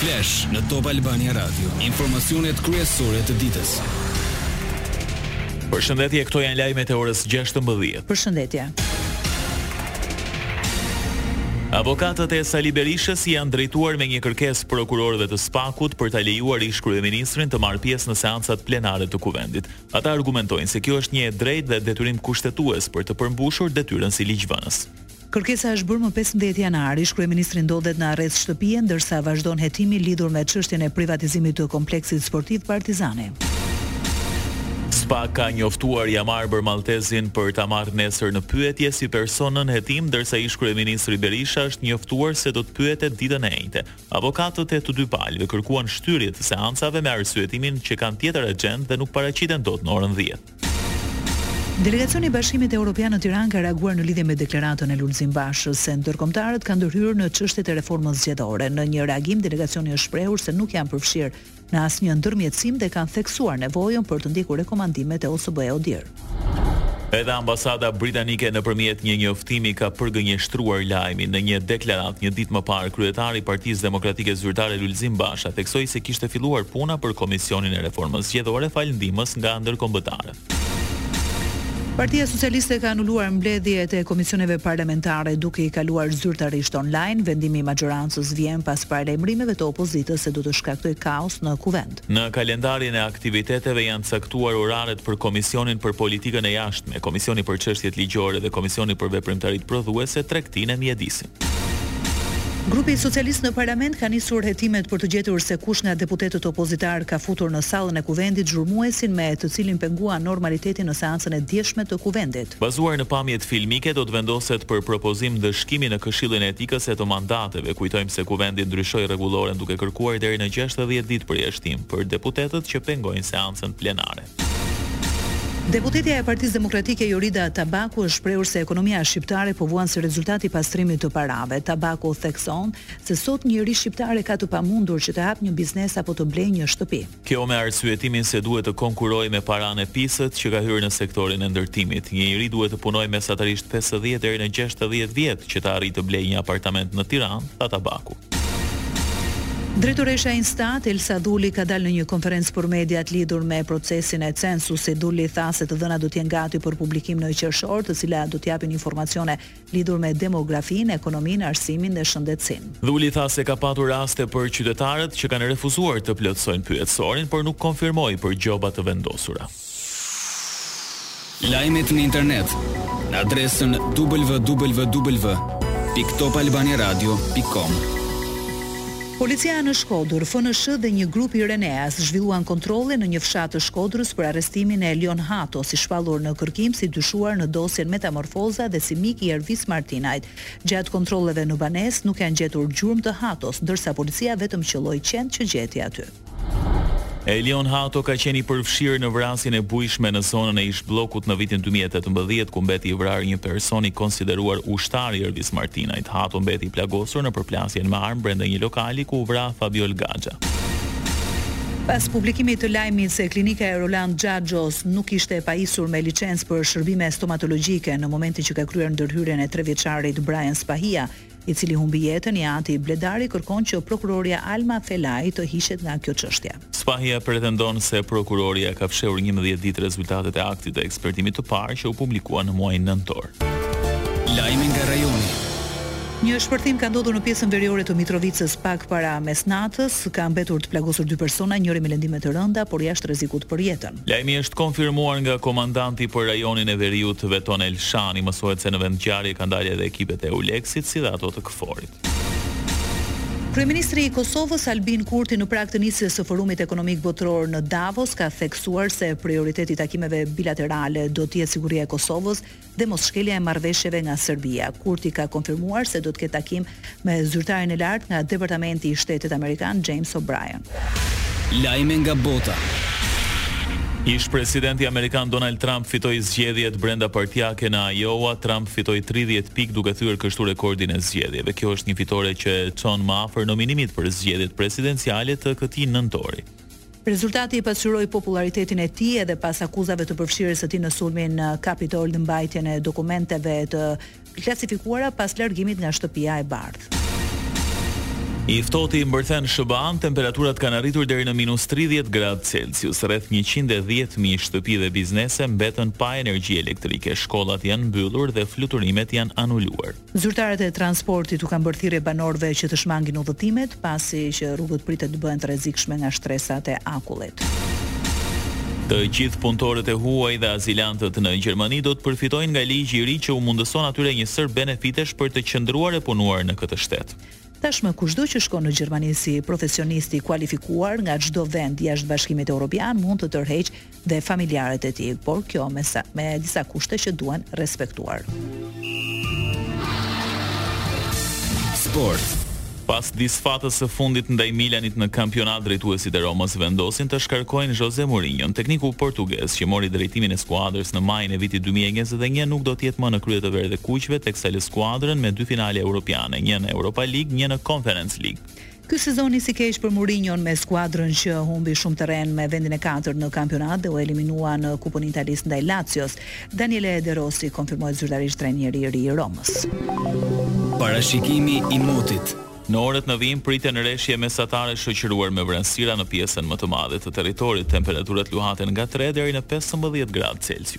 Flash në Top Albania Radio, informacionet kryesore të ditës. Përshëndetje, këto janë lajmet e orës 16. Përshëndetje. Avokatët e Sali Berishës i janë drejtuar me një kërkesë prokurorëve të Spakut për ta lejuar ish-kryeministrin të marrë pjesë në seancat plenare të Kuvendit. Ata argumentojnë se kjo është një e drejtë dhe detyrim kushtetues për të përmbushur detyrën si ligjvënës. Kërkesa është bërë më pesëmbëdhjetë janar. Ish-kryeministri ndodhet në arrest shtëpie, ndërsa vazhdon hetimi lidhur me çështjen e privatizimit të Kompleksit Sportiv Partizani. Spak ka njoftuar Jamarbër Malltezin për ta marrë nesër në pyetje si person nën hetim, ndërsa ish-kryeministri Berisha është njoftuar se do të pyetet ditën e enjte. Avokatët e të dy palëve kërkuan shtyrje të seancave me arsyetimin që kanë tjetër axhendë dhe nuk paraqiten dot në orën dhjetë. Delegacioni i Bashkimit Europian në Tiranë ka reaguar në lidhje me deklaratën e Lulzim Bashës se ndërkombëtarët kanë ndërhyrë në çështjet e reformës zgjedhore. Në një reagim delegacioni është shprehur se nuk janë përfshirë në asnjë ndërmjetësim dhe kanë theksuar nevojën për të ndjekur rekomandimet e OSBE-ODIHR. Edhe ambasada britanike nëpërmjet një njoftimi ka përgënjeshtruar lajmin. Në një deklaratë një ditë më parë, kryetari i Partisë Demokratike Zyrtare Lulzim Basha theksoi se kishte filluar puna për Komisionin e Reformës Zgjedhore falë ndihmës nga ndërkombëtarët. Partia Socialiste ka anuluar mbledhjet e komisioneve parlamentare duke i kaluar zyrtarisht online. Vendimi i maxhorancës vjen pas paralajmërimeve të opozitës se do të shkaktojë kaos në Kuvend. Në kalendarin e aktiviteteve janë caktuar oraret për Komisionin për Politikën e Jashtme, Komisioni për Çështjet Ligjore dhe Komisioni për Veprimtaritë Prodhuese, Tregtinë e Mjedisin. Grupi socialist në Parlament ka nisur hetimet për të gjetur se kush nga deputetët opozitarë ka futur në sallën e Kuvendit zhurmuesin me të cilin pengua normalitetin në seancën e djeshme të Kuvendit. Bazuar në pamjet filmike, do të vendoset për propozim ndëshkimi në Këshillin e Etikës e të Mandateve. Kujtojmë se Kuvendi ndryshoi rregulloren duke kërkuar deri në gjashtëdhjetë ditë përjashtim për deputetët që pengojnë seancën plenare. Deputetja e Partisë Demokratike Jorida Tabaku është shprehur se ekonomia shqiptare po vuan si rezultat i pastrimit të parave. Tabaku thekson se sot një i ri shqiptar e ka të pamundur që të hapë një biznes apo të blejë një shtëpi. Kjo me arsyetimin se duhet të konkurrojë me paranë e pisët që ka hyrë në sektorin e ndërtimit. Një njeri duhet të punojë mesatarisht pesëdhjetë deri në gjashtëdhjetë vjet që të arrijë të blejë një apartament në Tiranë, tha Tabaku. Drejtoresha e Instat, Elsa Dhuli ka dalë në një konferencë për mediat lidhur me procesin e censusit. Dhuli tha se të dhënat do të jenë gati për publikim në qershor, të cilat do të japin informacione lidhur me demografinë, ekonominë, arsimin dhe shëndetësinë. Dhuli tha se ka patur raste për qytetarët që kanë refuzuar të plotësojnë pyetësorin, por nuk konfirmoi për gjoba të vendosura. Lajmet në internet në adresën www.topalbaniaradio.com. Policia në Shkodër, FNSH dhe një grup i RENEA-s zhvilluan kontrolle në një fshat të Shkodrës për arrestimin e Elion Hatos, i shpallur në kërkim si dyshuar në dosjen Metamorfoza dhe si mik i Ervis Martinajt. Gjatë kontrolleve në banesë nuk janë gjetur gjurmë të Hatos, ndërsa policia vetëm qëlloi qentë që gjeti aty. Elion Hato ka qenë i përfshirë në vrasjen e bujshme në zonën e ish-bllokut në vitin dy mijë e tetëmbëdhjetë, ku mbeti i vrarë një person i konsideruar ushtar i Ervis Martinajt. Hato mbeti i plagosur në përplasjen me armë brenda një lokali ku u vra Fabiol Gaxha. Pas publikimit të lajmit se Klinika e Roland Xhaxhos nuk ishte e pajisur me licencë për shërbime stomatologjike në momentin që ka kryer ndërhyrjen e tre vjeçarit Brajan Spahia, i cili humbi jetën, i ati Bledari kërkon që prokurorja Alma Felaj të hiqet nga kjo çështje. Spahia pretendon se prokuroria ka fshehur njëmbëdhjetë ditë rezultatet e aktit të ekspertimit të parë që u publikuan në muajin nëntor. Lajme nga rajoni. Një shpërthim ka ndodhur në pjesën veriore të Mitrovicës pak para mesnatës. Kanë mbetur të plagosur dy persona, njëri me lëndime të rënda, por jashtë rrezikut për jetën. Lajmi është konfirmuar nga komandanti për rajonin e veriut, Veton Elshani, mësohet se në vendngjarje kanë dalë edhe ekipet e EULEX-it si dhe ato të KFOR-it. Kryeministri i Kosovës, Albin Kurti në prag të nisjes së Forumit Ekonomik Botëror në Davos ka theksuar se prioriteti i takimeve bilaterale do të jetë siguria e Kosovës, dhe mosshkelja e marrëveshjeve nga Serbia. Kurti ka konfirmuar se do të ketë takim me zyrtarin e lartë nga Departamenti i Shtetit amerikan, James O'Brien. Lajme nga bota. Ish-presidenti amerikan Donald Trump fitoi zgjedhjet brendapartiake në Iowa, Trump fitoi tridhjetë pikë duke thyer kështu rekordin e zgjedhjeve. Kjo është një fitore që e çon më afër nominimit për zgjedhjet presidenciale të këtij nëntori. Rezultati pasqyroi popullaritetin e tij edhe pas akuzave të përfshirjes së tij në sulmin në Kapitol në mbajtjen e dokumenteve të klasifikuara pas largimit nga Shtëpia e Bardhë. I ftohti mbërthen SHBA-në, temperaturat kanë arritur deri në minus tridhjetë gradë Celsius. Rreth njëqind e dhjetë mijë shtëpi dhe biznese mbetën pa energji elektrike, shkollat janë mbyllur dhe fluturimet janë anuluar. Zyrtarët e transportit u kanë bërë thirrje banorëve që të shmangin udhëtimet, pasi që rrugët pritet të bëhen të rrezikshme nga shtresat e akullit. Të gjithë punëtorët e huaj dhe azilantët në Gjermani do të përfitojnë nga ligji i ri që u mundëson atyre një sërë benefitesh për të qëndruar e punuar në këtë shtet. Tashmë kushdo që shkon në Gjermani si profesionist i kualifikuar nga çdo vend jashtë Bashkimit Europian mund të tërheqë dhe familjarët e tij, por kjo me sa, me disa kushte që duhen respektuar. Sport. Pas disfatës së fundit ndaj Milanit në kampionat, drejtuesit e Romës vendosin të shkarkojnë Jose Mourinho. Tekniku portugez që mori drejtimin e skuadrës në majin e vitit 2021 nuk do të jetë më në krye të verdhekuqve, teksa lë skuadrën me dy finale europiane, një në Europa League, një në Conference League. Ky sezon nisi keq për Mourinhon me skuadrën që humbi shumë terren me vendin e katërt në kampionat dhe u eliminua në Kupën e Italisë ndaj Lacios. Daniele De Rossi konfirmohet zyrtarisht trajneri i ri i Romës. Parashikimi i motit. Në orët në vijim priten reshje mesatare shoqëruar me vranësira në pjesën më të madhe të territorit. Temperaturat luhaten nga tre deri në pesëmbëdhjetë gradë Celsius.